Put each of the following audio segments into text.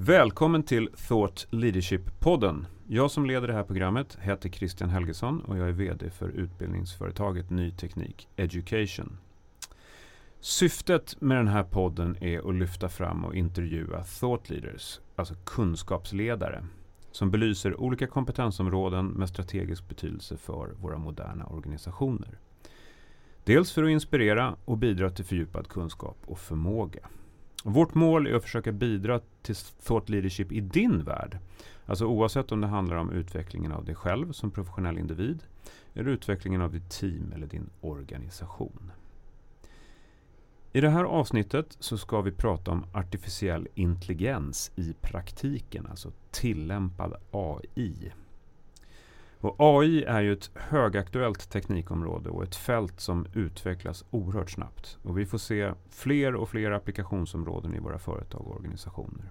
Välkommen till Thought Leadership-podden. Jag som leder det här programmet heter Christian Helgesson och jag är VD för utbildningsföretaget Ny Teknik Education. Syftet med den här podden är att lyfta fram och intervjua thought leaders, alltså kunskapsledare, som belyser olika kompetensområden med strategisk betydelse för våra moderna organisationer. Dels för att inspirera och bidra till fördjupad kunskap och förmåga. Vårt mål är att försöka bidra till thought leadership i din värld. Alltså oavsett om det handlar om utvecklingen av dig själv som professionell individ eller utvecklingen av ditt team eller din organisation. I det här avsnittet så ska vi prata om artificiell intelligens i praktiken, alltså tillämpad AI. Och AI är ju ett högaktuellt teknikområde och ett fält som utvecklas oerhört snabbt. Och vi får se fler och fler applikationsområden i våra företag och organisationer.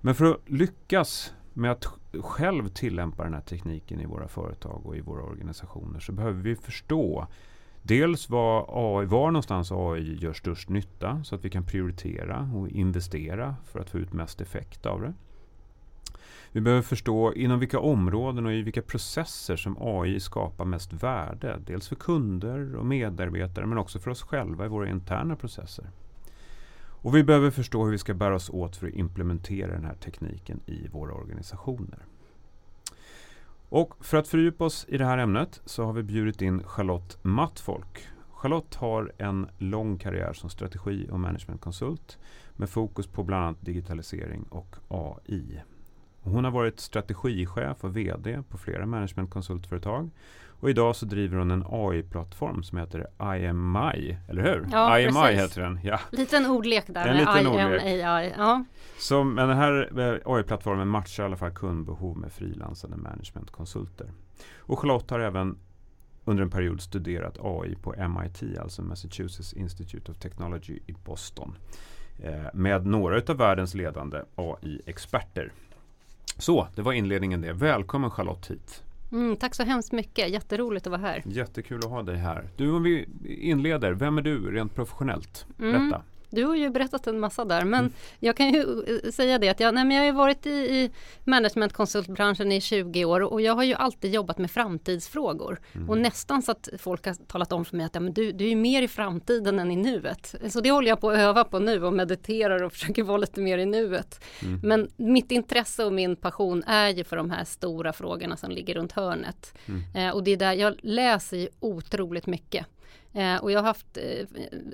Men för att lyckas med att själv tillämpa den här tekniken i våra företag och i våra organisationer så behöver vi förstå dels var, AI, var någonstans AI gör störst nytta så att vi kan prioritera och investera för att få ut mest effekt av det. Vi behöver förstå inom vilka områden och i vilka processer som AI skapar mest värde. Dels för kunder och medarbetare men också för oss själva i våra interna processer. Och vi behöver förstå hur vi ska bära oss åt för att implementera den här tekniken i våra organisationer. Och för att fördjupa oss i det här ämnet så har vi bjudit in Charlotte Mattfolk. Charlotte har en lång karriär som strategi och managementkonsult med fokus på bland annat digitalisering och AI. Hon har varit strategichef och VD på flera managementkonsultföretag. Och idag så driver hon en AI-plattform som heter IMI, eller hur? Ja, IMI precis. heter den. Ja. Liten ordlek där En med liten IM, ordlek. AI. Ja. Så, men den här eh, AI-plattformen matchar i alla fall kundbehov med frilansande managementkonsulter. Och Charlotte har även under en period studerat AI på MIT, alltså Massachusetts Institute of Technology i Boston. Eh, med några av världens ledande AI-experter. Så, det var inledningen det. Välkommen Charlotte hit. Mm, tack så hemskt mycket, jätteroligt att vara här. Jättekul att ha dig här. Du, om vi inleder, vem är du rent professionellt? Mm. Berätta. Du har ju berättat en massa där men Mm. jag kan ju eh, säga det att jag, nej, men jag har varit i, i managementkonsultbranschen i 20 år och jag har ju alltid jobbat med framtidsfrågor. Mm. Och nästan så att folk har talat om för mig att ja, men du, du är mer i framtiden än i nuet. Så det håller jag på att öva på nu och mediterar och försöker vara lite mer i nuet. Mm. Men mitt intresse och min passion är ju för de här stora frågorna som ligger runt hörnet. Mm. Eh, och det är där jag läser ju otroligt mycket. Eh, och jag har haft, eh,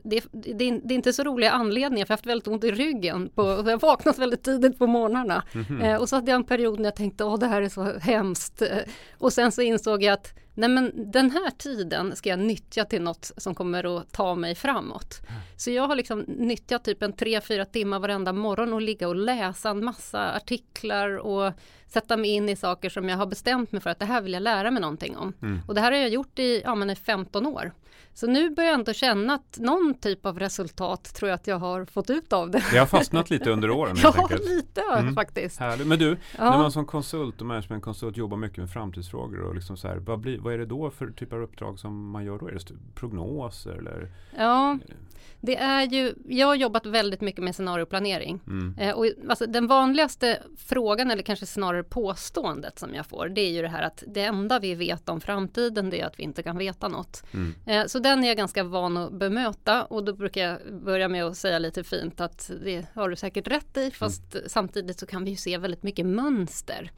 det, det, det är inte så roliga anledningar för jag har haft väldigt ont i ryggen. På, jag har vaknat väldigt tidigt på morgnarna. Mhm. Eh, och så hade jag en period när jag tänkte åh det här är så hemskt. Eh, och sen så insåg jag att nej men den här tiden ska jag nyttja till något som kommer att ta mig framåt. Så jag har liksom nyttjat typ en tre, fyra timmar varenda morgon och ligga och läsa en massa artiklar och sätta mig in i saker som jag har bestämt mig för att det här vill jag lära mig någonting om. Mm. Och det här har jag gjort i, ja, men i 15 år. Så nu börjar jag ändå känna att någon typ av resultat tror jag att jag har fått ut av det. Det har fastnat lite under åren Ja, enkelt. lite Mm. faktiskt. Härligt. Men du, när Ja. man som konsult och managementkonsult jobbar mycket med framtidsfrågor och liksom så här, vad, blir, vad är det då för typ av uppdrag som man gör då? Är det prognoser eller? Ja, det är ju, jag har jobbat väldigt mycket med scenarioplanering. Mm. Eh, och alltså, den vanligaste frågan eller kanske snarare påståendet som jag får det är ju det här att det enda vi vet om framtiden det är att vi inte kan veta något. Mm. Eh, så den är jag ganska van att bemöta och då brukar jag börja med att säga lite fint att det har du säkert rätt i fast samtidigt så kan vi ju se väldigt mycket mönster.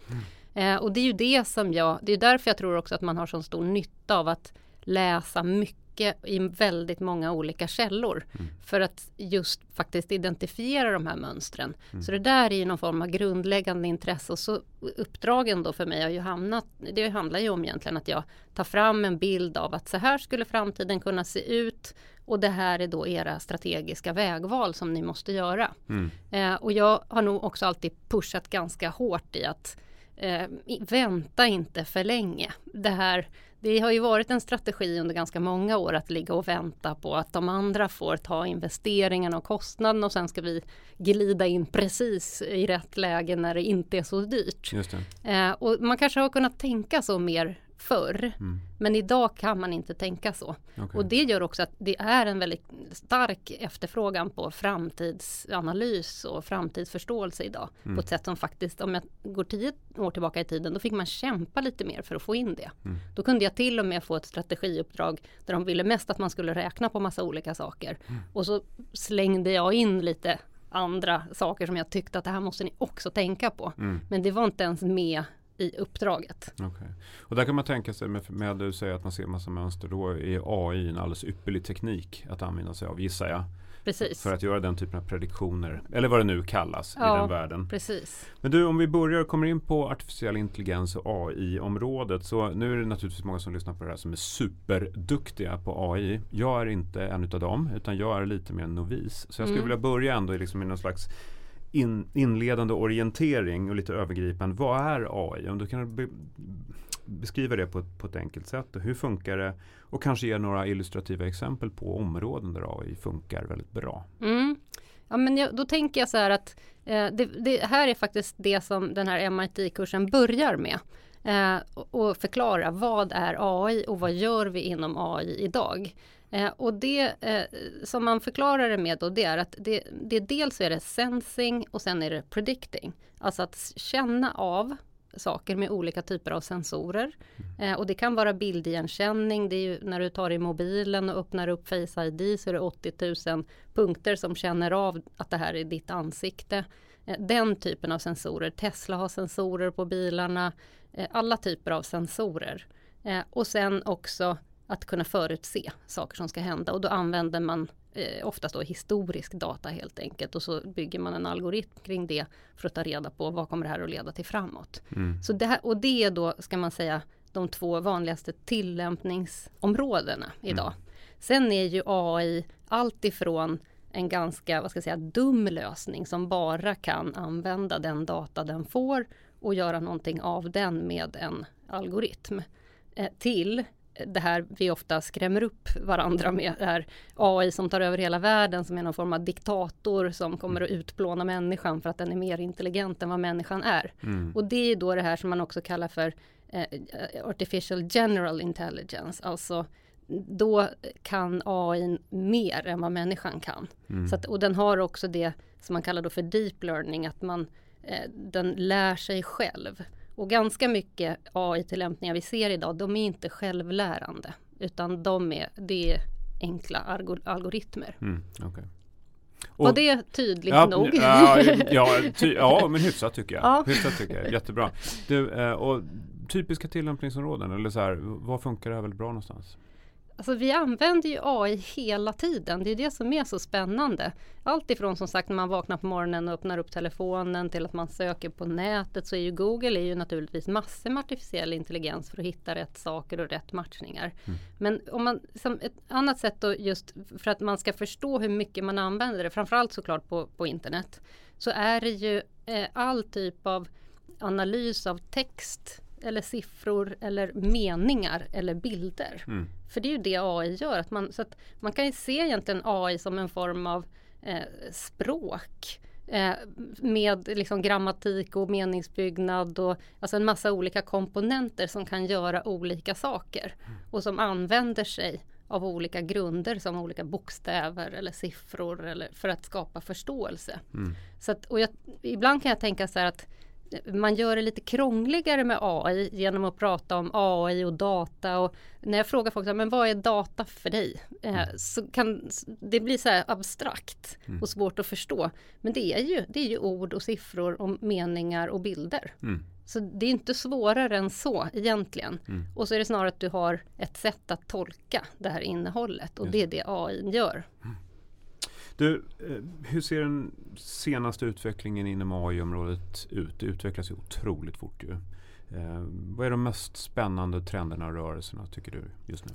Eh, och det är ju det som jag, det är därför jag tror också att man har så stor nytta av att läsa mycket i väldigt många olika källor. För att just faktiskt identifiera de här mönstren. Så det där är ju någon form av grundläggande intresse och så uppdragen då för mig har ju hamnat, det handlar ju om egentligen att jag tar fram en bild av att så här skulle framtiden kunna se ut och det här är då era strategiska vägval som ni måste göra. Mm. Eh, och jag har nog också alltid pushat ganska hårt i att eh, vänta inte för länge. Det här det har ju varit en strategi under ganska många år att ligga och vänta på att de andra får ta investeringarna och kostnaden och sen ska vi glida in precis i rätt läge när det inte är så dyrt. Eh, och man kanske har kunnat tänka så mer förr. Mm. Men idag kan man inte tänka så. okej. Och det gör också att det är en väldigt stark efterfrågan på framtidsanalys och framtidsförståelse idag. Mm. På ett sätt som faktiskt, om jag går tio år tillbaka i tiden, då fick man kämpa lite mer för att få in det. Mm. Då kunde jag till och med få ett strategiuppdrag där de ville mest att man skulle räkna på massa olika saker. Mm. Och så slängde jag in lite andra saker som jag tyckte att det här måste ni också tänka på. Mm. Men det var inte ens med i uppdraget. Okej. Och där kan man tänka sig med, med du säger att man ser massa mönster. Då är AI en alldeles ypperlig teknik att använda sig av gissar jag. Precis. För att göra den typen av prediktioner. Eller vad det nu kallas i Ja. den världen. Precis. Men du om vi börjar och kommer in på artificiell intelligens och AI-området. Så nu är det naturligtvis många som lyssnar på det här som är superduktiga på AI. Jag är inte en utav dem utan jag är lite mer en novis. Så jag skulle Mm. vilja börja ändå liksom i någon slags in, inledande orientering och lite övergripande. Vad är AI? Om du kan be, beskriva det på ett, på ett enkelt sätt. Och hur funkar det? Och kanske ge några illustrativa exempel på områden där AI funkar väldigt bra. Mm. Ja, men jag, då tänker jag så här att eh, det, det här är faktiskt det som den här MIT-kursen börjar med. Eh, och, och förklara vad är AI och vad gör vi inom AI idag? Eh, och det eh, som man förklarar det med då det är att det, det dels är det sensing och sen är det predicting. Alltså att känna av saker med olika typer av sensorer. Eh, och det kan vara bildigenkänning, det är ju när du tar i mobilen och öppnar upp Face ID så är det 80 000 punkter som känner av att det här är ditt ansikte. Eh, den typen av sensorer. Tesla har sensorer på bilarna. Eh, alla typer av sensorer. Eh, och sen också att kunna förutse saker som ska hända och då använder man eh, oftast då historisk data helt enkelt och så bygger man en algoritm kring det för att ta reda på vad kommer det här att leda till framåt. Mm. Så det här, och det är då, ska man säga, de två vanligaste tillämpningsområdena idag. Sen är ju AI allt ifrån en ganska, vad ska jag säga, dum lösning som bara kan använda den data den får och göra någonting av den med en algoritm. Eh, till det här vi ofta skrämmer upp varandra med, det här AI som tar över hela världen som är någon form av diktator som kommer att utplåna människan för att den är mer intelligent än vad människan är. Mm. Och det är då det här som man också kallar för eh, artificial general intelligence, alltså då kan AI mer än vad människan kan. Mm. Så att, och den har också det som man kallar då för deep learning, att man, eh, den lär sig själv. Och ganska mycket AI-tillämpningar vi ser idag, de är inte självlärande, utan de är, det är enkla algor- algoritmer. Mm. Var Och- det tydligt ja, nog? Ja, ja, ty, ja, men hyfsat tycker jag. Ja. Hyfsat tycker jag. Jättebra. Du, eh, och typiska tillämpningsområden, eller så här, var funkar det här väldigt bra någonstans? Alltså vi använder ju AI hela tiden. Det är det som är så spännande. Allt ifrån som sagt när man vaknar på morgonen och öppnar upp telefonen till att man söker på nätet så är ju Google är ju naturligtvis massor med artificiell intelligens för att hitta rätt saker och rätt matchningar. Men om man, som ett annat sätt då just för att man ska förstå hur mycket man använder det, framförallt såklart på, på internet, så är det ju eh, all typ av analys av text eller siffror eller meningar eller bilder. Mm. För det är ju det AI gör. Att man, så att man kan ju se egentligen AI som en form av eh, språk. Eh, med liksom grammatik och meningsbyggnad och alltså en massa olika komponenter som kan göra olika saker. Och som använder sig av olika grunder som olika bokstäver eller siffror eller för att skapa förståelse. Mm. Så att, och jag, ibland kan jag tänka så här att man gör det lite krångligare med AI genom att prata om AI och data. Och när jag frågar folk, men vad är data för dig? Eh, så kan det bli så här abstrakt och svårt att förstå. Men det är, ju, det är ju ord och siffror och meningar och bilder. Mm. Så det är inte svårare än så egentligen. Mm. Och så är det snarare att du har ett sätt att tolka det här innehållet och det är det AI gör. Du, eh, hur ser den senaste utvecklingen inom AI-området ut? Det utvecklas ju otroligt fort ju. Eh, vad är de mest spännande trenderna och rörelserna tycker du just nu?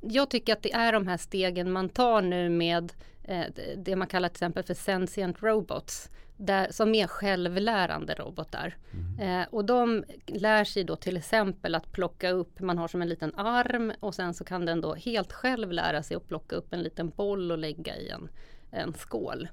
jag tycker att det är de här stegen man tar nu med eh, det- man kallar till exempel för sentient robots. Där, som är självlärande robotar. Eh, och de lär sig då till exempel att plocka upp, man har som en liten arm och sen så kan den då helt själv lära sig att plocka upp en liten boll och lägga i en, en skål.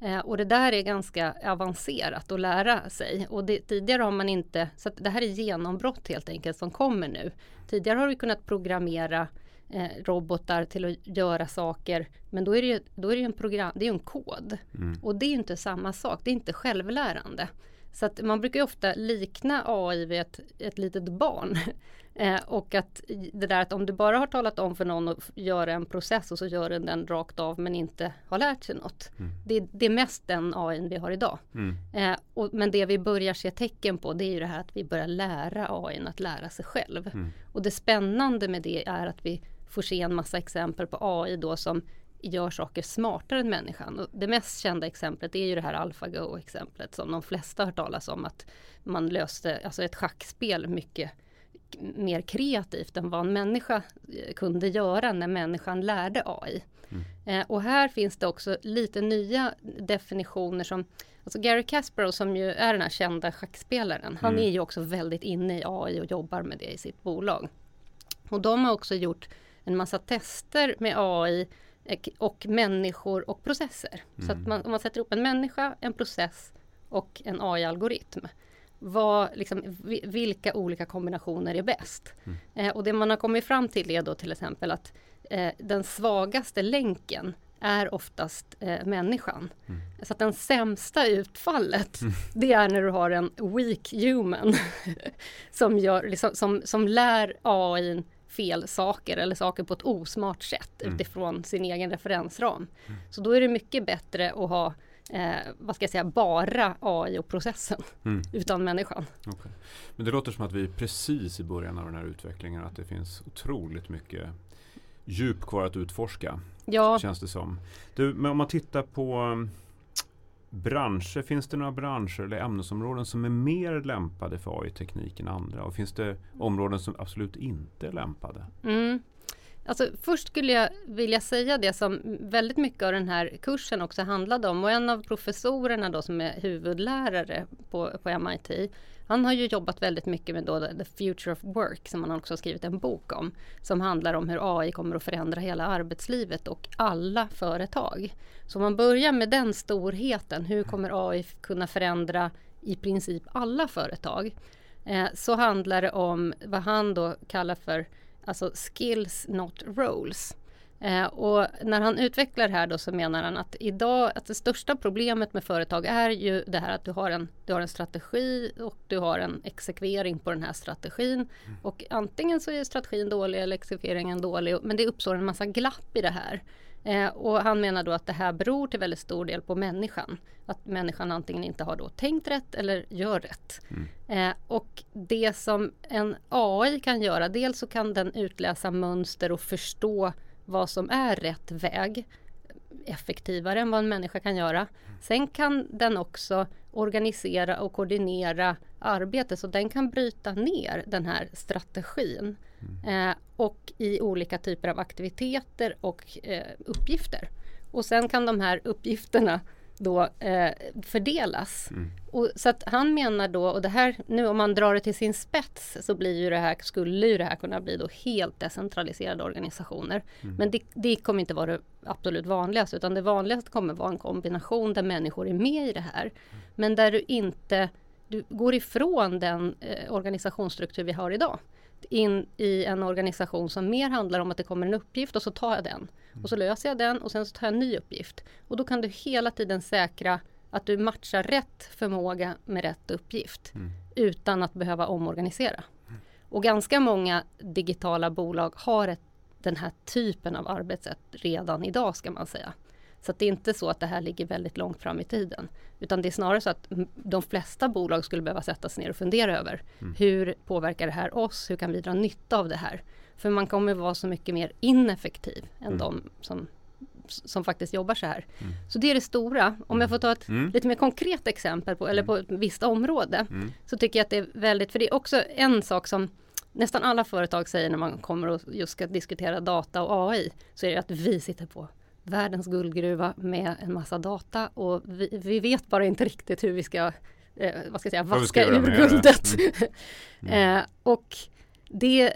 Eh, och det där är ganska avancerat att lära sig. Och det, tidigare har man inte, så det här är genombrott helt enkelt som kommer nu. Tidigare har du kunnat programmera eh, robotar till att göra saker. Men då är det ju, då är det en, program, det är en kod. Mm. Och det är inte samma sak, det är inte självlärande. Så att man brukar ofta likna AI vid ett, ett litet barn. Eh, och att det där att om du bara har talat om för någon att göra en process och så gör den den rakt av men inte har lärt sig något. Mm. Det, det, är mest den AI vi har idag. Mm. Eh, och, men det vi börjar se tecken på det är ju det här att vi börjar lära AI att lära sig själv. Mm. Och det spännande med det är att vi får se en massa exempel på AI då som gör saker smartare än människan. Och det mest kända exemplet är ju det här AlphaGo exemplet som de flesta har hört talas om att man löste alltså ett schackspel mycket mer kreativt än vad en människa eh, kunde göra när människan lärde AI. Mm. Eh, och här finns det också lite nya definitioner som Alltså Gary Kasparov som ju är den här kända schackspelaren, han mm. är ju också väldigt inne i AI och jobbar med det i sitt bolag. Och de har också gjort en massa tester med AI och människor och processer. Mm. Så att man, om man sätter ihop en människa, en process och en AI-algoritm vad, liksom, vilka olika kombinationer är bäst? Mm. Eh, och det man har kommit fram till är då till exempel att eh, den svagaste länken är oftast eh, människan. Mm. Så att den sämsta utfallet mm. det är när du har en weak human som, gör, liksom, som, som lär AI fel saker eller saker på ett osmart sätt mm. utifrån sin egen referensram. Mm. Så då är det mycket bättre att ha eh, vad ska jag säga, bara AI och processen mm. utan människan. Okay. Men det låter som att vi är precis i början av den här utvecklingen, att det finns otroligt mycket djup kvar att utforska. Ja. Känns det som. Du, men om man tittar på branscher, finns det några branscher eller ämnesområden som är mer lämpade för AI-teknik än andra? Och finns det områden som absolut inte är lämpade? Mm. Alltså, först skulle jag vilja säga det som väldigt mycket av den här kursen också handlade om och en av professorerna då som är huvudlärare på, på MIT han har ju jobbat väldigt mycket med då The Future of Work som han också har skrivit en bok om som handlar om hur AI kommer att förändra hela arbetslivet och alla företag. Så om man börjar med den storheten, hur kommer AI kunna förändra i princip alla företag? Eh, så handlar det om vad han då kallar för alltså skills not roles. Eh, och när han utvecklar det här då så menar han att idag att det största problemet med företag är ju det här att du har en, du har en strategi och du har en exekvering på den här strategin. Mm. Och antingen så är strategin dålig eller exekveringen dålig men det uppstår en massa glapp i det här. Eh, och han menar då att det här beror till väldigt stor del på människan. Att människan antingen inte har då tänkt rätt eller gör rätt. Mm. Eh, och det som en AI kan göra, dels så kan den utläsa mönster och förstå vad som är rätt väg effektivare än vad en människa kan göra. Sen kan den också organisera och koordinera arbetet så den kan bryta ner den här strategin mm. eh, och i olika typer av aktiviteter och eh, uppgifter. Och sen kan de här uppgifterna då eh, fördelas. Mm. Och, så att han menar då, och det här nu om man drar det till sin spets så blir ju det här, skulle ju det här kunna bli då helt decentraliserade organisationer. Mm. Men det, det, kommer inte vara det absolut vanligaste utan det vanligaste kommer vara en kombination där människor är med i det här. Mm. Men där du inte du går ifrån den eh, organisationsstruktur vi har idag in i en organisation som mer handlar om att det kommer en uppgift och så tar jag den. Och så löser jag den och sen så tar jag en ny uppgift. Och då kan du hela tiden säkra att du matchar rätt förmåga med rätt uppgift mm. utan att behöva omorganisera. Mm. Och ganska många digitala bolag har ett, den här typen av arbetssätt redan idag ska man säga. Så det är inte så att det här ligger väldigt långt fram i tiden. Utan det är snarare så att de flesta bolag skulle behöva sätta sig ner och fundera över mm. hur påverkar det här oss? Hur kan vi dra nytta av det här? För man kommer vara så mycket mer ineffektiv än mm. de som, som faktiskt jobbar så här. Mm. Så det är det stora. Om jag får ta ett mm. lite mer konkret exempel på, eller på ett visst område. Mm. Så tycker jag att det är väldigt, för det är också en sak som nästan alla företag säger när man kommer och just ska diskutera data och AI. Så är det att vi sitter på världens guldgruva med en massa data och vi, vi vet bara inte riktigt hur vi ska, eh, vad ska jag säga, vaska ur guldet. Mm. Mm. eh, och det,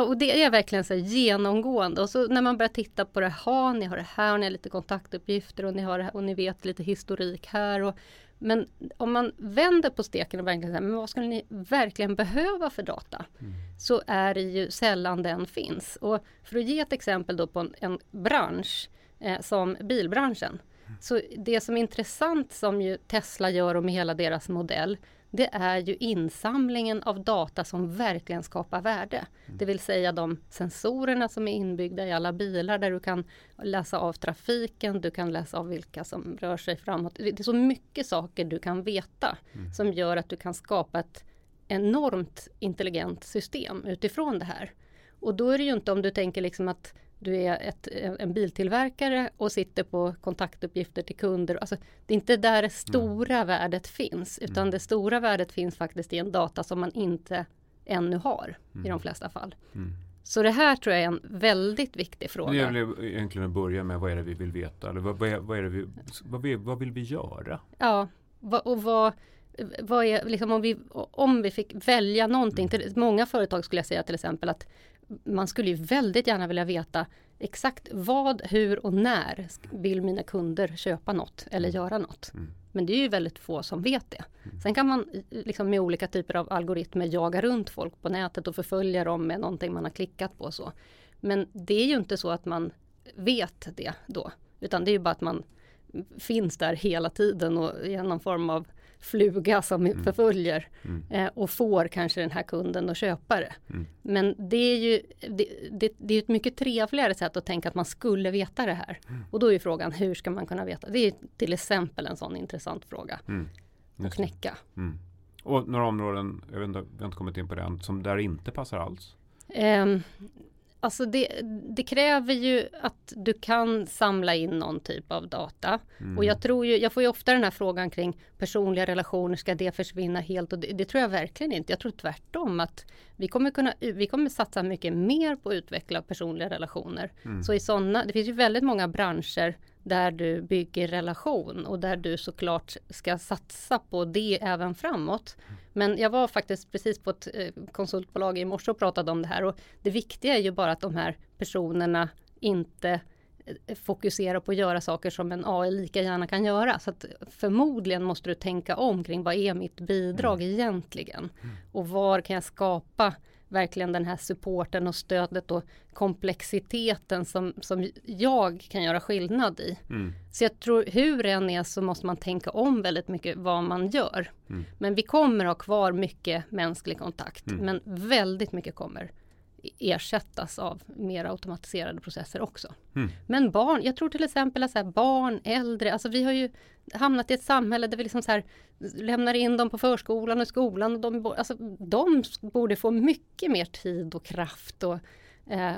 och det är verkligen så genomgående. Och så när man börjar titta på det här, ni har det här, ni har lite kontaktuppgifter och ni, har och ni vet lite historik här. Och, men om man vänder på steken och verkligen säger, men vad skulle ni verkligen behöva för data? Mm. Så är det ju sällan den finns. Och för att ge ett exempel då på en, en bransch eh, som bilbranschen. Så det som är intressant som ju Tesla gör och med hela deras modell det är ju insamlingen av data som verkligen skapar värde. Mm. Det vill säga de sensorerna som är inbyggda i alla bilar där du kan läsa av trafiken, du kan läsa av vilka som rör sig framåt. Det är så mycket saker du kan veta mm. som gör att du kan skapa ett enormt intelligent system utifrån det här. Och då är det ju inte om du tänker liksom att du är ett, en biltillverkare och sitter på kontaktuppgifter till kunder. Alltså, det är inte där det stora mm. värdet finns utan mm. det stora värdet finns faktiskt i en data som man inte ännu har mm. i de mm. flesta fall. Mm. Så det här tror jag är en väldigt viktig fråga. Jag vill egentligen börja med vad är det vi vill veta? Eller vad, vad, är, vad, är vi, vad, vill, vad vill vi göra? Ja, och vad, vad är, liksom om, vi, om vi fick välja någonting. Mm. Till, många företag skulle jag säga till exempel att man skulle ju väldigt gärna vilja veta exakt vad, hur och när vill mina kunder köpa något eller mm. göra något. Mm. Men det är ju väldigt få som vet det. Mm. Sen kan man liksom med olika typer av algoritmer jaga runt folk på nätet och förfölja dem med någonting man har klickat på. Så. Men det är ju inte så att man vet det då. Utan det är ju bara att man finns där hela tiden och i någon form av fluga som mm. förföljer mm. Eh, och får kanske den här kunden att köpa det. Mm. Men det är ju det, det, det, är ett mycket trevligare sätt att tänka att man skulle veta det här. Mm. Och då är frågan hur ska man kunna veta? Det är till exempel en sån intressant fråga mm. att knäcka. Mm. Och några områden, jag vet inte, vi har inte kommit in på det än, som där inte passar alls? Um, Alltså det, det, kräver ju att du kan samla in någon typ av data. Mm. Och jag tror ju, jag får ju ofta den här frågan kring personliga relationer, ska det försvinna helt? Och det, det, tror jag verkligen inte. Jag tror tvärtom att vi kommer kunna, vi kommer satsa mycket mer på att utveckla personliga relationer. Mm. Så i sådana, det finns ju väldigt många branscher där du bygger relation och där du såklart ska satsa på det även framåt. Men jag var faktiskt precis på ett eh, konsultbolag i morse och pratade om det här och det viktiga är ju bara att de här personerna inte eh, fokuserar på att göra saker som en AI lika gärna kan göra. Så att förmodligen måste du tänka om kring vad är mitt bidrag mm. egentligen? Mm. Och var kan jag skapa verkligen den här supporten och stödet och komplexiteten som, som jag kan göra skillnad i. Mm. Så jag tror hur det än är så måste man tänka om väldigt mycket vad man gör. Mm. Men vi kommer ha kvar mycket mänsklig kontakt. Mm. Men väldigt mycket kommer ersättas av mer automatiserade processer också. Mm. Men barn, jag tror till exempel att så barn, äldre, alltså vi har ju hamnat i ett samhälle där vi liksom så här, lämnar in dem på förskolan och skolan. Och de, alltså, de borde få mycket mer tid och kraft och eh,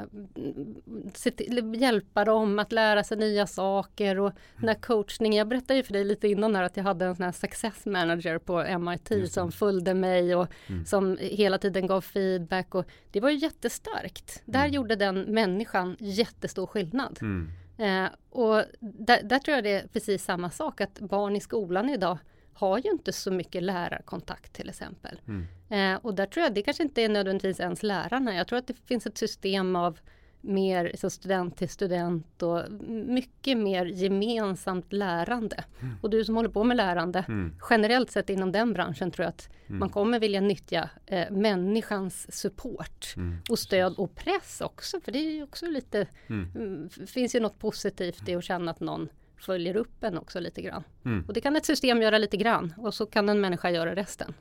till, hjälpa dem att lära sig nya saker och den här coachningen. Jag berättade ju för dig lite innan här att jag hade en sån här success manager på MIT som följde mig och mm. som hela tiden gav feedback och det var ju jättestarkt. Där mm. gjorde den människan jättestor skillnad. Mm. Eh, och där, där, tror jag det är precis samma sak att barn i skolan idag har ju inte så mycket lärarkontakt till exempel. Mm. Eh, och där tror jag det kanske inte är nödvändigtvis ens lärarna. Jag tror att det finns ett system av mer så student till student och mycket mer gemensamt lärande. Mm. Och du som håller på med lärande, mm. generellt sett inom den branschen tror jag att mm. man kommer vilja nyttja eh, människans support mm. och stöd och press också. För det är ju också lite, mm. Mm, finns ju något positivt i att känna att någon följer upp en också lite grann. Och det kan ett system göra lite grann och så kan en människa göra resten.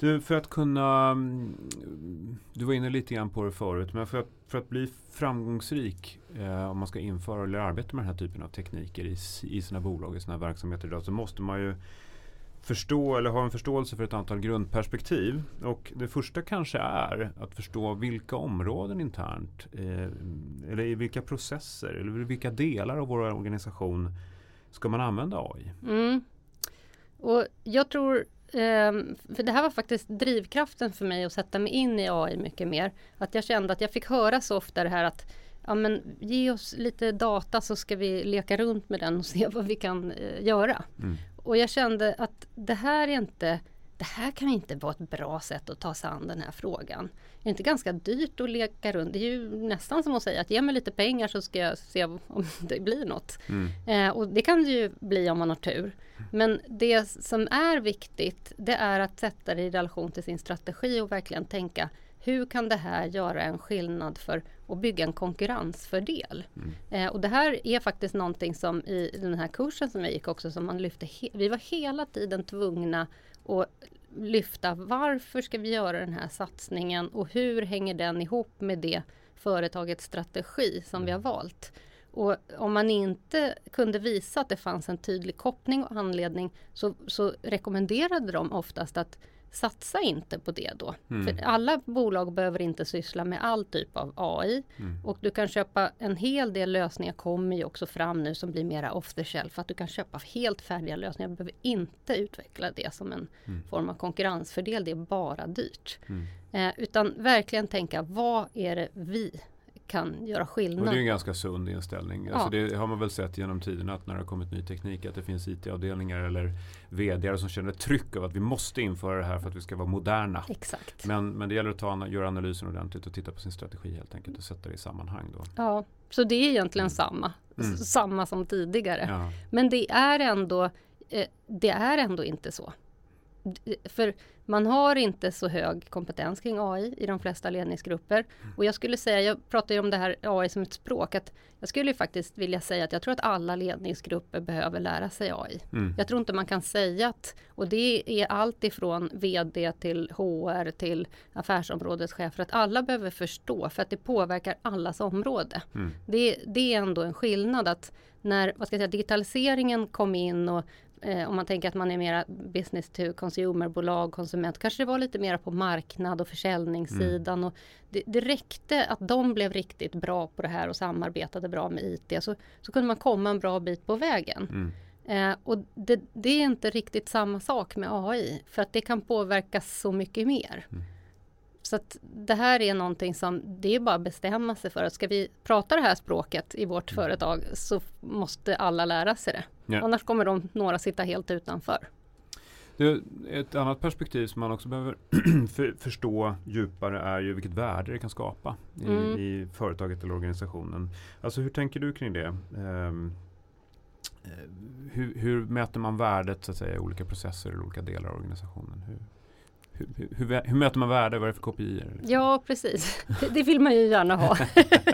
Du, för att kunna, mm, du var inne lite grann på det förut, men för att, för att bli framgångsrik eh, om man ska införa eller arbeta med den här typen av tekniker i, i sina bolag, i sina verksamheter idag, så måste man ju förstå eller ha en förståelse för ett antal grundperspektiv. Och det första kanske är att förstå vilka områden internt eh, eller i vilka processer eller vilka delar av vår organisation ska man använda AI? Mm. Och jag tror för det här var faktiskt drivkraften för mig att sätta mig in i AI mycket mer. Att jag kände att jag fick höra så ofta det här att ja, men ge oss lite data så ska vi leka runt med den och se vad vi kan eh, göra. Mm. Och jag kände att det här är inte det här kan inte vara ett bra sätt att ta sig an den här frågan. Är det inte ganska dyrt att leka runt? Det är ju nästan som att säga att ge mig lite pengar så ska jag se om det blir något. Mm. Eh, och det kan det ju bli om man har tur. Men det som är viktigt det är att sätta det i relation till sin strategi och verkligen tänka hur kan det här göra en skillnad för att bygga en konkurrensfördel? Mm. Eh, och det här är faktiskt någonting som i den här kursen som jag gick också som man lyfte. vi var hela tiden tvungna att lyfta varför ska vi göra den här satsningen och hur hänger den ihop med det företagets strategi som vi har mm. valt? Och om man inte kunde visa att det fanns en tydlig koppling och anledning så, så rekommenderade de oftast att satsa inte på det då. Mm. För alla bolag behöver inte syssla med all typ av AI. Mm. Och du kan köpa en hel del lösningar kommer ju också fram nu som blir mera off the shelf. Att du kan köpa helt färdiga lösningar. Du behöver inte utveckla det som en mm. form av konkurrensfördel. Det är bara dyrt. Mm. Eh, utan verkligen tänka vad är det vi kan göra skillnad. Och det är en ganska sund inställning. Ja. Alltså det har man väl sett genom tiderna att när det har kommit ny teknik att det finns IT-avdelningar eller vd som känner tryck av att vi måste införa det här för att vi ska vara moderna. Exakt. Men, men det gäller att ta, göra analysen ordentligt och titta på sin strategi helt enkelt och sätta det i sammanhang. Då. Ja, så det är egentligen mm. samma. Mm. Samma som tidigare. Ja. Men det är ändå eh, det är ändå inte så. För man har inte så hög kompetens kring AI i de flesta ledningsgrupper. Mm. Och jag skulle säga, jag pratar ju om det här AI som ett språk, att jag skulle faktiskt vilja säga att jag tror att alla ledningsgrupper behöver lära sig AI. Mm. Jag tror inte man kan säga att, och det är allt ifrån VD till HR till affärsområdeschefer, att alla behöver förstå för att det påverkar allas område. Mm. Det, det är ändå en skillnad att när vad ska jag säga, digitaliseringen kom in och eh, om man tänker att man är mera business to consumer-bolag, konsument, kanske det var lite mer på marknad och försäljningssidan. Mm. Och det, det räckte att de blev riktigt bra på det här och samarbetade bra med IT, så, så kunde man komma en bra bit på vägen. Mm. Eh, och det, det, är inte riktigt samma sak med AI, för att det kan påverka så mycket mer. Mm. Så att det här är någonting som det är bara att bestämma sig för. att Ska vi prata det här språket i vårt mm. företag så måste alla lära sig det. Ja. Annars kommer de några sitta helt utanför. Det, ett annat perspektiv som man också behöver för, förstå djupare är ju vilket värde det kan skapa i, mm. i företaget eller organisationen. Alltså hur tänker du kring det? Um, hur, hur, mäter man värdet så att säga, i olika processer eller olika delar av organisationen? Hur, hur, hur, hur, möter man värde? Vad är det för kopior? Ja, precis. Det, det vill man ju gärna ha.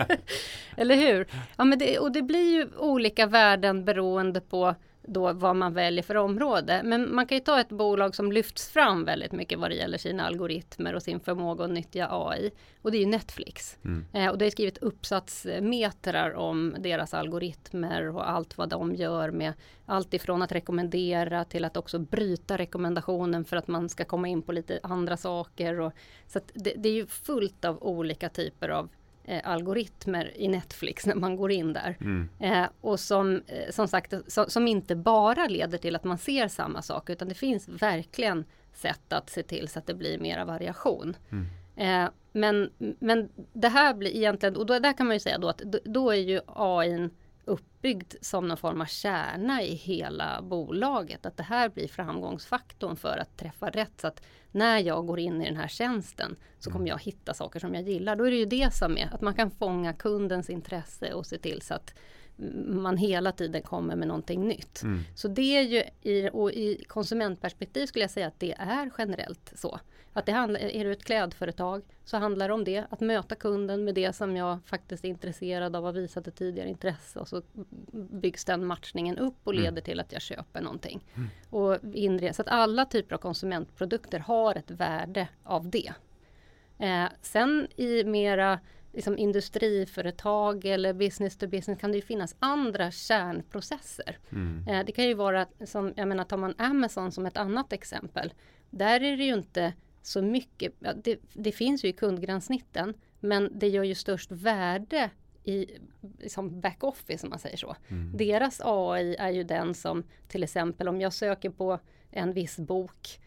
Eller hur? Ja, men det, och det blir ju olika värden beroende på då vad man väljer för område. Men man kan ju ta ett bolag som lyfts fram väldigt mycket vad det gäller sina algoritmer och sin förmåga att nyttja AI. Och det är ju Netflix. Mm. Eh, och det är skrivit uppsatsmetrar om deras algoritmer och allt vad de gör med allt ifrån att rekommendera till att också bryta rekommendationen för att man ska komma in på lite andra saker. Och, så det, det är ju fullt av olika typer av eh, algoritmer i Netflix när man går in där. Mm. Eh, och som, eh, som sagt, so, som inte bara leder till att man ser samma sak utan det finns verkligen sätt att se till så att det blir mera variation. Mm. Eh, men, men det här blir egentligen, och då, där kan man ju säga då att då, då är ju AI uppbyggd som någon form av kärna i hela bolaget. Att det här blir framgångsfaktorn för att träffa rätt. Så att när jag går in i den här tjänsten så kommer jag hitta saker som jag gillar. Då är det ju det som är att man kan fånga kundens intresse och se till så att man hela tiden kommer med någonting nytt. Mm. Så det är ju och i konsumentperspektiv skulle jag säga att det är generellt så. Att det handlar, är du ett klädföretag så handlar det om det, att möta kunden med det som jag faktiskt är intresserad av, har visat ett tidigare intresse och så byggs den matchningen upp och mm. leder mm. till att jag köper någonting. Mm. Och inre, så att alla typer av konsumentprodukter har ett värde av det. Eh, sen i mera liksom industriföretag eller business to business kan det ju finnas andra kärnprocesser. Mm. Eh, det kan ju vara, som, jag menar tar man Amazon som ett annat exempel. Där är det ju inte så mycket, ja, det, det, finns ju i kundgränssnitten men det gör ju störst värde i liksom backoffice om man säger så. Mm. Deras AI är ju den som till exempel om jag söker på en viss bok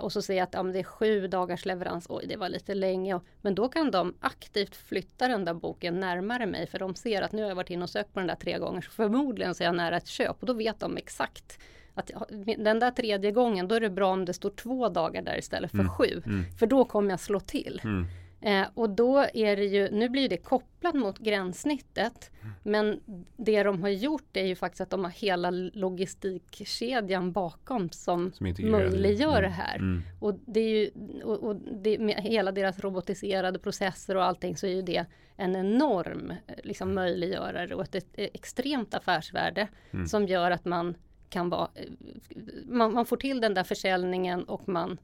och så säger jag att ja, det är sju dagars leverans, oj det var lite länge. Men då kan de aktivt flytta den där boken närmare mig för de ser att nu har jag varit inne och sökt på den där tre gånger så förmodligen så är jag nära ett köp och då vet de exakt att den där tredje gången då är det bra om det står två dagar där istället för mm. sju. Mm. För då kommer jag slå till. Mm. Eh, och då är det ju, nu blir det kopplat mot gränssnittet. Mm. Men det de har gjort är ju faktiskt att de har hela logistikkedjan bakom som, som möjliggör det här. Mm. Och det är ju, och, och det, med hela deras robotiserade processer och allting så är ju det en enorm liksom, möjliggörare och ett, ett extremt affärsvärde mm. som gör att man kan vara, man, man, får till den där försäljningen och man eh,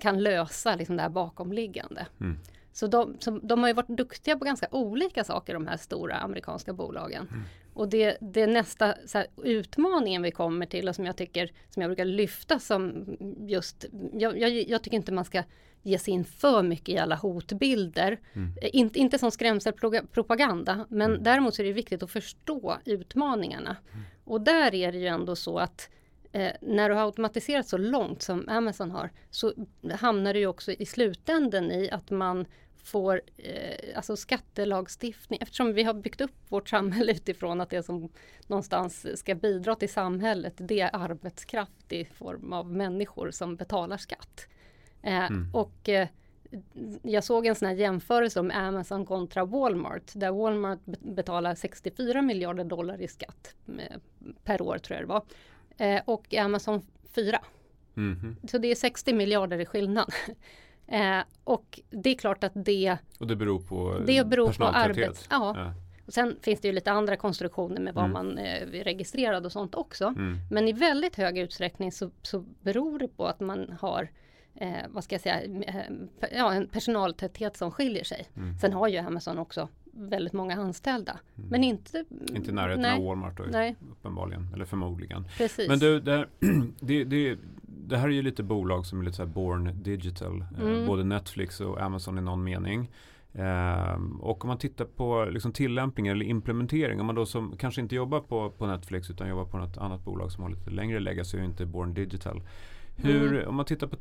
kan lösa liksom det här bakomliggande. Mm. Så, de, så de har ju varit duktiga på ganska olika saker de här stora amerikanska bolagen. Mm. Och det, det nästa här, utmaningen vi kommer till och som jag tycker, som jag brukar lyfta som just, jag, jag, jag tycker inte man ska ge sig in för mycket i alla hotbilder. Mm. Eh, In, inte som skrämselpropaganda, men mm. däremot är det viktigt att förstå utmaningarna. Mm. Och där är det ju ändå så att eh, när du har automatiserat så långt som Amazon har så hamnar du också i slutänden i att man får eh, alltså skattelagstiftning eftersom vi har byggt upp vårt samhälle utifrån att det som någonstans ska bidra till samhället det är arbetskraft i form av människor som betalar skatt. Eh, mm. Och eh, jag såg en sån här jämförelse om Amazon kontra Walmart där Walmart betalar 64 miljarder dollar i skatt eh, per år tror jag det var. Eh, och Amazon 4. Mm. Så det är 60 miljarder i skillnad. Eh, och det är klart att det Och det beror på Det beror på arbets... Ja. ja. Och sen finns det ju lite andra konstruktioner med vad mm. man eh, är registrerad och sånt också. Mm. Men i väldigt hög utsträckning så, så beror det på att man har eh, vad ska jag säga, eh, ja, en personaltäthet som skiljer sig. Mm. Sen har ju Amazon också väldigt många anställda. Mm. Men inte... Inte i närheten nej, av Walmart då, nej. uppenbarligen. Eller förmodligen. Precis. Men du, det, det, det, det här är ju lite bolag som är lite så här born digital. Eh, mm. Eh, både Netflix och Amazon i någon mening. Eh, och om man tittar på liksom tillämpningar eller implementering. Om man då som kanske inte jobbar på, på Netflix utan jobbar på något annat bolag som har lite längre legacy och inte born digital. Hur, mm. Om man tittar på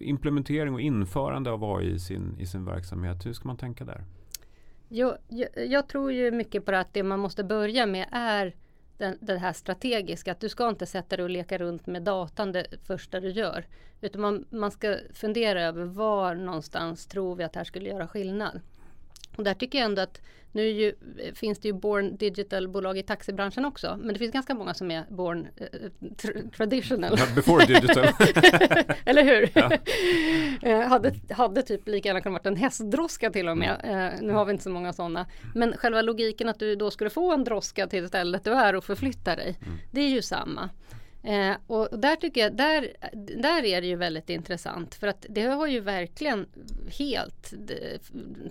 implementering och införande av AI i sin, i sin verksamhet, hur ska man tänka där? Jag, jag, jag, tror ju mycket på att det man måste börja med är den, det här strategiska. Att du ska inte sätta dig och leka runt med datan det första du gör. Utan man, man ska fundera över var någonstans tror vi att det här skulle göra skillnad. Och där tycker jag ändå att nu ju, finns det ju Born Digital-bolag i taxibranschen också. Men det finns ganska många som är Born tr traditional. Before digital. Eller hur? Ja. uh, hade, hade typ lika gärna kunnat vara en hästdroska till och med. Uh, nu har vi inte så många sådana. Men själva logiken att du då skulle få en droska till stället du är och förflytta dig. Mm. Det är ju samma. Eh, och där tycker jag, där, där är det ju väldigt intressant för att det har ju verkligen helt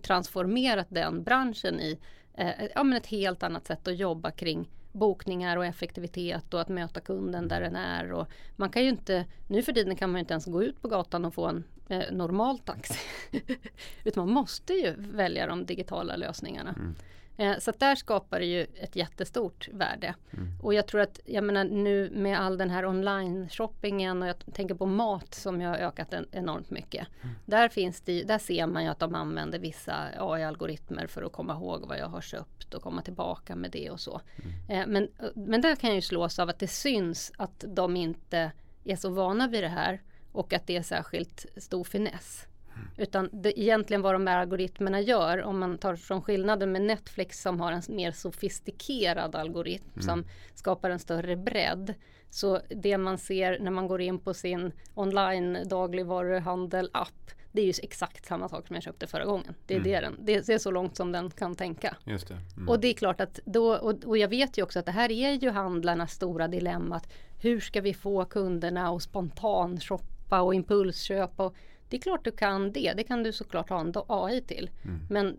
transformerat den branschen i eh, ja, men ett helt annat sätt att jobba kring bokningar och effektivitet och att möta kunden där den är. Och man kan ju inte, nu för tiden kan man inte ens gå ut på gatan och få en eh, normal taxi. Utan man måste ju välja de digitala lösningarna. Mm. Eh, så där skapar det ju ett jättestort värde. Mm. Och jag tror att, jag menar nu med all den här online-shoppingen och jag tänker på mat som ju har ökat en, enormt mycket. Mm. Där, finns det, där ser man ju att de använder vissa AI-algoritmer för att komma ihåg vad jag har köpt och komma tillbaka med det och så. Mm. Eh, men, men där kan jag ju slås av att det syns att de inte är så vana vid det här och att det är särskilt stor finess. Utan det, egentligen vad de här algoritmerna gör, om man tar från skillnaden med Netflix som har en mer sofistikerad algoritm mm. som skapar en större bredd. Så det man ser när man går in på sin online dagligvaruhandel app det är ju exakt samma sak som jag köpte förra gången. Det är, mm. det, den, det är så långt som den kan tänka. Just det. Mm. Och det är klart att då, och, och, jag vet ju också att det här är ju handlarnas stora dilemma. Hur ska vi få kunderna att spontan shoppa och impulsköpa? Och det är klart du kan det. Det kan du såklart ha en AI till. Mm. Men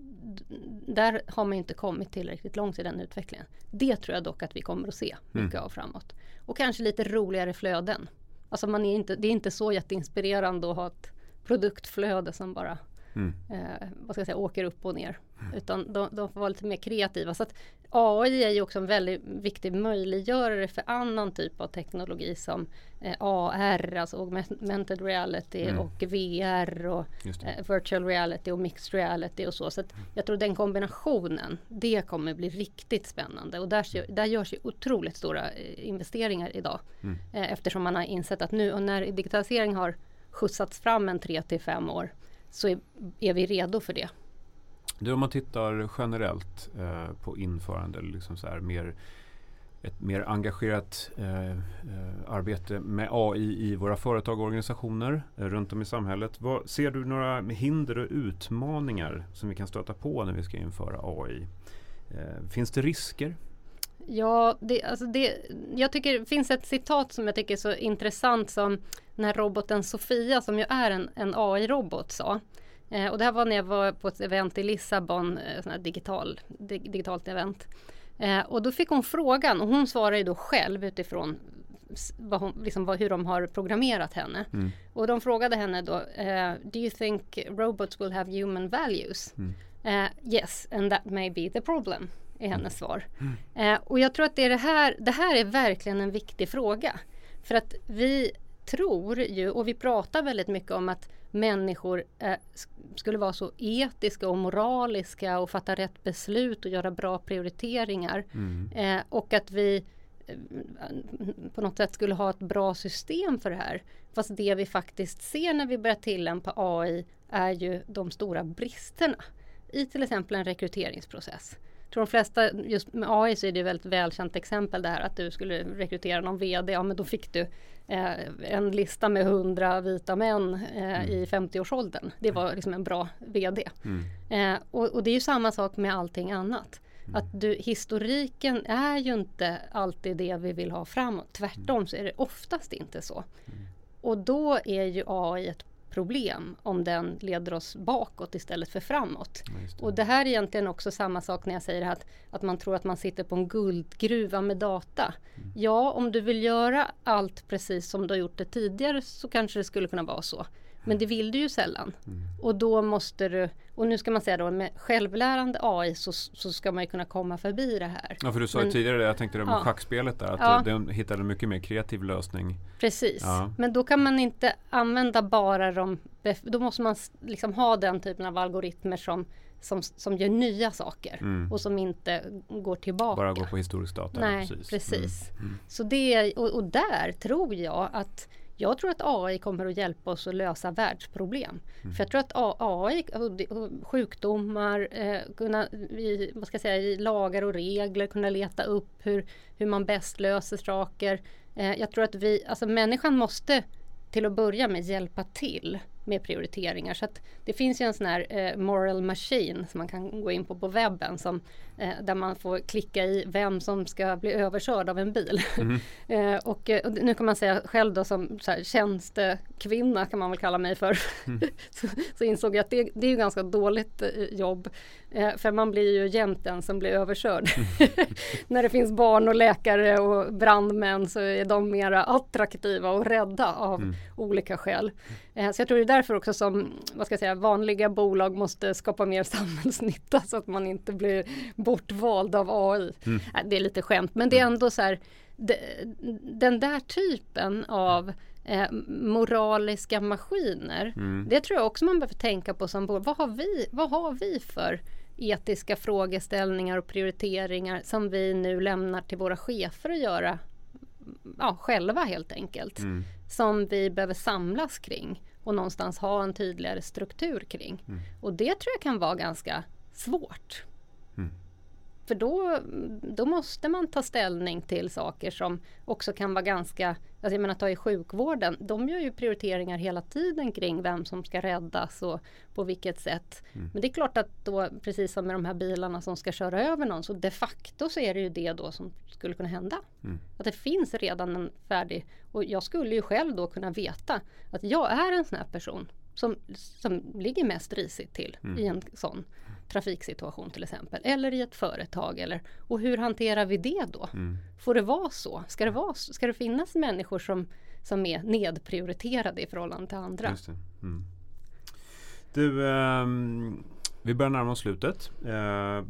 där har man inte kommit tillräckligt långt i den utvecklingen. Det tror jag dock att vi kommer att se mycket mm. av framåt. Och kanske lite roligare flöden. Alltså man är inte, det är inte så jätteinspirerande att ha ett produktflöde som bara mm. eh, vad ska jag säga, åker upp och ner. Mm. Utan de, de, får vara lite mer kreativa. Så att AI är ju också en väldigt viktig möjliggörare för annan typ av teknologi som eh, AR, alltså augmented reality mm. och VR och eh, virtual reality och mixed reality och så. Så jag tror den kombinationen, det kommer bli riktigt spännande och där, där görs ju otroligt stora eh, investeringar idag. Mm. Eftersom man har insett att nu och när digitalisering har skjutsats fram en tre till fem år så är, är vi redo för det. Du, om man tittar generellt eh, på införande, liksom så här, mer, ett mer engagerat eh, eh arbete med AI i våra företag och organisationer eh, runt om i samhället. Vad, ser du några hinder och utmaningar som vi kan stöta på när vi ska införa AI? Eh, finns det risker? Ja, det, alltså det, jag tycker det finns ett citat som jag tycker är så intressant som när roboten Sofia som ju är en, en AI-robot sa. Eh, och det här var när jag var på ett event i Lissabon, eh, sån digital, dig, digitalt event. Eh, och då fick hon frågan och hon svarade ju då själv utifrån vad hon, liksom vad, hur de har programmerat henne. Mm. Och de frågade henne då, uh, Do you think robots will have human values? Mm. Uh, yes, and that may be the problem, är hennes mm. svar. Uh, och jag tror att det, är det, här, det här är verkligen en viktig fråga. För att vi tror ju, och vi pratar väldigt mycket om att människor eh, skulle vara så etiska och moraliska och fatta rätt beslut och göra bra prioriteringar. Mm. Eh, och att vi eh, på något sätt skulle ha ett bra system för det här. Fast det vi faktiskt ser när vi börjar tillämpa AI är ju de stora bristerna i till exempel en rekryteringsprocess tror de flesta, just med AI så är det ett väldigt välkänt exempel det här att du skulle rekrytera någon VD, ja men då fick du eh, en lista med hundra vita män eh, mm. i 50-årsåldern. Det var liksom en bra VD. Mm. Eh, och, och, det är ju samma sak med allting annat. Mm. Att du, historiken är ju inte alltid det vi vill ha framåt. Tvärtom så är det oftast inte så. Mm. Och då är ju AI ett problem om den leder oss bakåt istället för framåt. Det. Och det här är egentligen också samma sak när jag säger att, att man tror att man sitter på en guldgruva med data. Mm. Ja, om du vill göra allt precis som du har gjort det tidigare så kanske det skulle kunna vara så. Men det vill du ju sällan. Mm. Och då måste du, och nu ska man säga då med självlärande AI så, så ska man ju kunna komma förbi det här. Ja för du sa ju tidigare, jag tänkte det med ja. schackspelet där, att ja. den hittade en mycket mer kreativ lösning. Precis, ja. men då kan man inte använda bara de, då måste man liksom ha den typen av algoritmer som som, som gör nya saker mm. och som inte går tillbaka. Bara går på historisk data. Nej, precis. precis. Mm. Mm. Så det, och, och, där tror jag att jag tror att AI kommer att hjälpa oss att lösa världsproblem. Mm. För jag tror att AI, sjukdomar, eh, kunna, i, vad ska jag säga, i lagar och regler kunna leta upp hur, hur man bäst löser saker. Eh, jag tror att vi, alltså människan måste till att börja med hjälpa till med prioriteringar. Så det finns ju en sån här eh, moral machine som man kan gå in på på webben som, där man får klicka i vem som ska bli överkörd av en bil. Mm. eh, och, och, nu kan man säga själv då som så här, tjänstekvinna kan man väl kalla mig för. Mm. så, så, insåg jag att det, det är ju ganska dåligt eh, jobb. Eh, för man blir ju jämt den som blir överkörd. Mm. När det finns barn och läkare och brandmän så är de mera attraktiva och rädda av mm. olika skäl. Eh, så jag tror det är därför också som vad ska jag säga, vanliga bolag måste skapa mer samhällsnytta så att man inte blir bortvald av AI. Mm. Äh, det är lite skämt men det är mm. ändå så här den där typen av eh, moraliska maskiner. Mm. Det tror jag också man behöver tänka på som bolag. Vad har vi, vad har vi för etiska frågeställningar och prioriteringar som vi nu lämnar till våra chefer att göra ja, själva helt enkelt. Mm. Som vi behöver samlas kring och någonstans ha en tydligare struktur kring. Mm. Och det tror jag kan vara ganska svårt. För då, då måste man ta ställning till saker som också kan vara ganska, alltså jag menar ta i sjukvården, de gör ju prioriteringar hela tiden kring vem som ska räddas och på vilket sätt. Mm. Men det är klart att då, precis som med de här bilarna som ska köra över någon, så de facto så är det ju det då som skulle kunna hända. Mm. Att det finns redan en färdig, och jag skulle ju själv då kunna veta att jag är en sån här person som, som ligger mest risigt till mm. i en sån trafiksituation till exempel. Eller i ett företag. Eller, och hur hanterar vi det då? Mm. Får det vara så? Ska det, vara, ska det finnas människor som, som är nedprioriterade i förhållande till andra? Det. Mm. Du, eh, vi börjar närma oss slutet. Eh,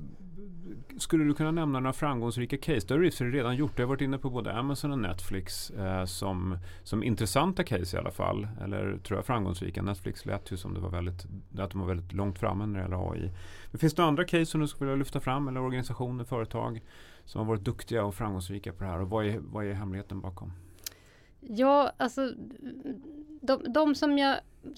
skulle du kunna nämna några framgångsrika case? Det har du redan gjort. Du har varit inne på både Amazon och Netflix eh, som, som intressanta case i alla fall. Eller tror jag framgångsrika. Netflix lät ju som det var väldigt, att de var väldigt långt framme när det gäller AI. Men finns det andra case som du skulle vilja lyfta fram? Eller organisationer, företag som har varit duktiga och framgångsrika på det här? Och vad är, vad är hemligheten bakom? Ja, alltså de, de som jag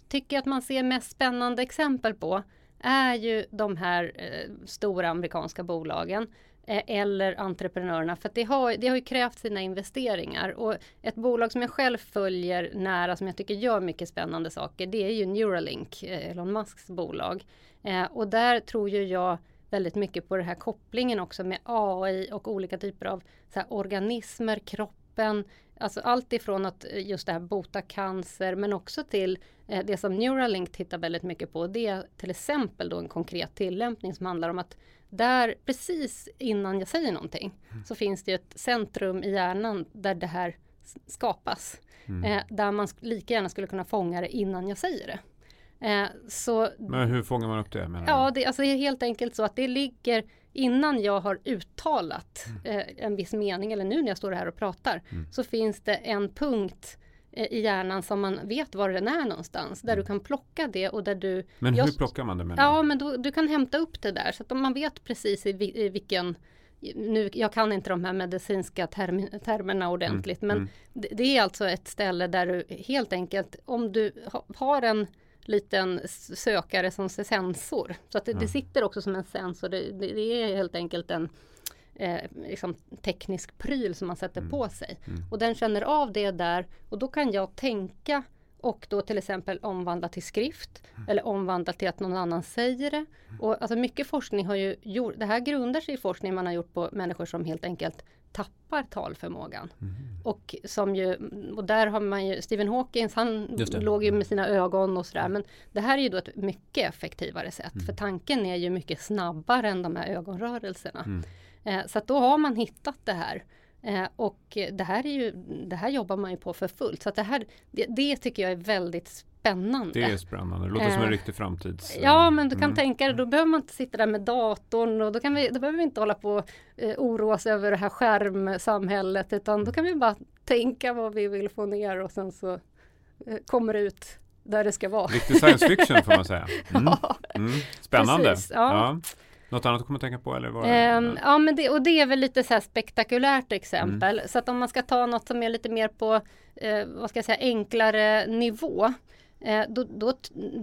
tycker att man ser mest spännande exempel på är ju de här eh, stora amerikanska bolagen eh, eller entreprenörerna för det har, det har ju krävt sina investeringar och ett bolag som jag själv följer nära som jag tycker gör mycket spännande saker det är ju Neuralink, eh, Elon Musks bolag. Eh, och där tror ju jag väldigt mycket på den här kopplingen också med AI och olika typer av så här, organismer, kroppen, Alltså allt ifrån att eh, just det här bota cancer men också till eh, det som Neuralink tittar väldigt mycket på. Det är till exempel då en konkret tillämpning som handlar om att där precis innan jag säger någonting mm. så finns det ett centrum i hjärnan där det här skapas. Mm. Eh, där man lika gärna skulle kunna fånga det innan jag säger det. Eh, så, Men hur fångar man upp det? ja, det, alltså det är helt enkelt så att det ligger innan jag har uttalat mm. eh, en viss mening eller nu när jag står här och pratar mm. så finns det en punkt eh, i hjärnan som man vet var den är någonstans. Där mm. du kan plocka det och där du... Men hur plockar man det? Menar? Ja, men då, du kan hämta upp det där så att man vet precis i, i vilken nu, jag kan inte de här medicinska term, termerna ordentligt mm. men mm. det, det, är alltså ett ställe där du helt enkelt om du ha, har en liten sökare som sensor. Så att det, mm. det sitter också som en sensor. Det, det, det är helt enkelt en eh, liksom teknisk pryl som man sätter mm. på sig. Mm. Och den känner av det där och då kan jag tänka och då till exempel omvandla till skrift mm. eller omvandla till att någon annan säger det. Mm. Och alltså mycket forskning har ju gjort, det här grundar sig i forskning man har gjort på människor som helt enkelt tappar talförmågan. Mm. Och, som ju, och där har man ju, Stephen Hawkins han låg ju med sina ögon och sådär. Men det här är ju då ett mycket effektivare sätt. Mm. För tanken är ju mycket snabbare än de här ögonrörelserna. Mm. Eh, så att då har man hittat det här. Eh, och det här, är ju, det här jobbar man ju på för fullt. Så att det, här, det, det tycker jag är väldigt spännande. Det är spännande, det låter eh, som en eh, riktig framtids... Ja, men du kan mm. tänka dig, då behöver man inte sitta där med datorn och då, kan vi, då behöver vi inte hålla på och eh, oroa sig över det här skärmsamhället utan då kan vi bara tänka vad vi vill få ner och sen så eh, kommer det ut där det ska vara. Riktig science fiction får man säga. Mm. mm. Spännande. Precis, ja. ja. Något annat att komma att tänka på? Eller det? Um, ja, men det, och det är väl lite så här spektakulärt exempel. Mm. Så att om man ska ta något som är lite mer på, eh, vad ska jag säga, enklare nivå. Eh, då, då,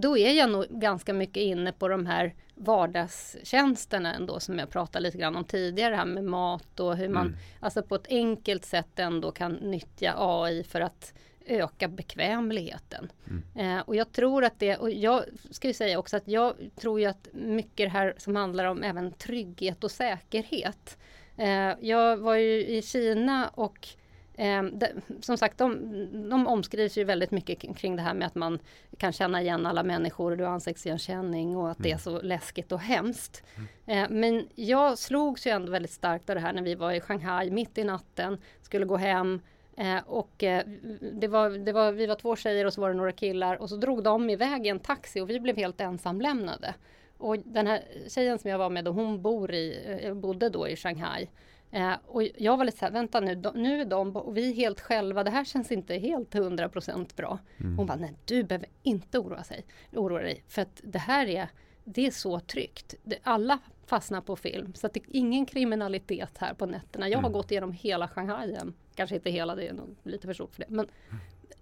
då, är jag nog ganska mycket inne på de här vardagstjänsterna ändå som jag pratade lite grann om tidigare här med mat och hur man mm. alltså på ett enkelt sätt ändå kan nyttja AI för att öka bekvämligheten. Mm. Eh, och jag tror att det, och jag ska ju säga också att jag tror ju att mycket här som handlar om även trygghet och säkerhet. Eh, jag var ju i Kina och Eh, det, som sagt, de, de omskrivs ju väldigt mycket kring det här med att man kan känna igen alla människor och du har ansiktsigenkänning och att mm. det är så läskigt och hemskt. Mm. Eh, men jag slogs ju ändå väldigt starkt av det här när vi var i Shanghai mitt i natten, skulle gå hem Eh, och eh, det var, det var, vi var två tjejer och så var det några killar och så drog de iväg i en taxi och vi blev helt ensamlämnade. Och den här tjejen som jag var med då, hon bor i, eh, bodde då i Shanghai. Eh, och jag var lite så här, vänta nu, de, nu är de och vi är helt själva, det här känns inte helt hundra procent bra. Mm. Hon bara, nej du behöver inte oroa, sig, oroa dig för att det här är, det är så tryggt. Det, alla fastnar på film så att det är ingen kriminalitet här på nätterna. Jag har mm. gått igenom hela Shanghai Kanske inte hela, det är nog lite för stort för det. Men,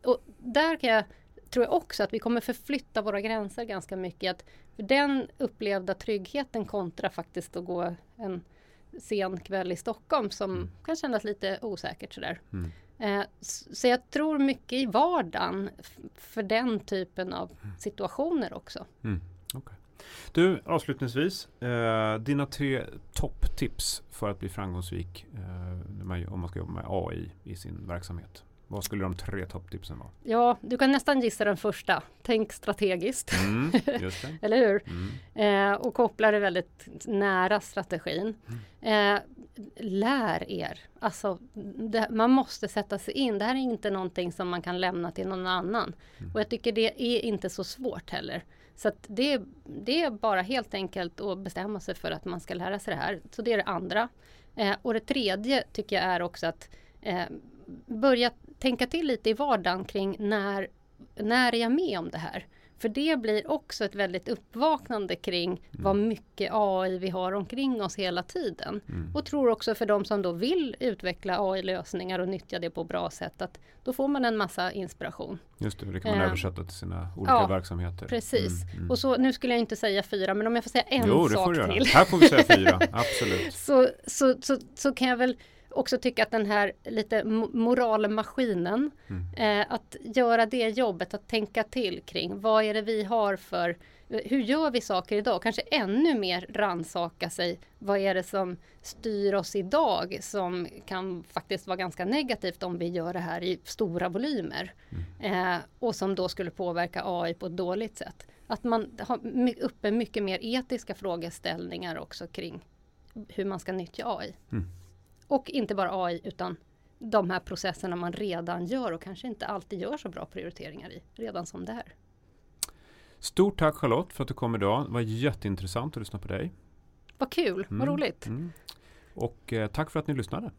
och där kan jag, tror jag också att vi kommer förflytta våra gränser ganska mycket. Att den upplevda tryggheten kontra faktiskt att gå en sen kväll i Stockholm som mm. kan kännas lite osäkert sådär. Mm. Eh, så jag tror mycket i vardagen för den typen av mm. situationer också. Mm. Okay. Du, avslutningsvis, eh, dina tre topptips för att bli framgångsrik eh, om man ska jobba med AI i sin verksamhet. Vad skulle de tre topptipsen vara? Ja, du kan nästan gissa den första. Tänk strategiskt. Mm, Eller hur? Mm. Eh, och koppla det väldigt nära strategin. Mm. Eh, lär er. Alltså, det, man måste sätta sig in. Det här är inte någonting som man kan lämna till någon annan. Mm. Och jag tycker det är inte så svårt heller. Så det, det är bara helt enkelt att bestämma sig för att man ska lära sig det här. Så det är det andra. Eh, och det tredje tycker jag är också att eh, börja tänka till lite i vardagen kring när, när är jag med om det här? För det blir också ett väldigt uppvaknande kring mm. vad mycket AI vi har omkring oss hela tiden. Mm. Och tror också för de som då vill utveckla AI-lösningar och nyttja det på bra sätt att då får man en massa inspiration. Just det, det kan man eh, översätta till sina olika ja, verksamheter. Precis. Mm, mm, och så, nu skulle jag inte säga fyra, men om jag får säga en jo, sak till. Här får vi säga fyra, absolut. så, så, så, så kan jag väl också tycka att den här lite moralmaskinen, mm. eh, att göra det jobbet, att tänka till kring vad är det vi har för, hur gör vi saker idag? Kanske ännu mer ransaka sig, vad är det som styr oss idag som kan faktiskt vara ganska negativt om vi gör det här i stora volymer mm. eh, och som då skulle påverka AI på ett dåligt sätt. Att man har uppe mycket mer etiska frågeställningar också kring hur man ska nyttja AI. Mm. Och inte bara AI utan de här processerna man redan gör och kanske inte alltid gör så bra prioriteringar i, redan som det är. Stort tack Charlotte för att du kom idag. Det var jätteintressant att lyssna på dig. Vad kul, mm. vad roligt. Mm. Och eh, tack för att ni lyssnade.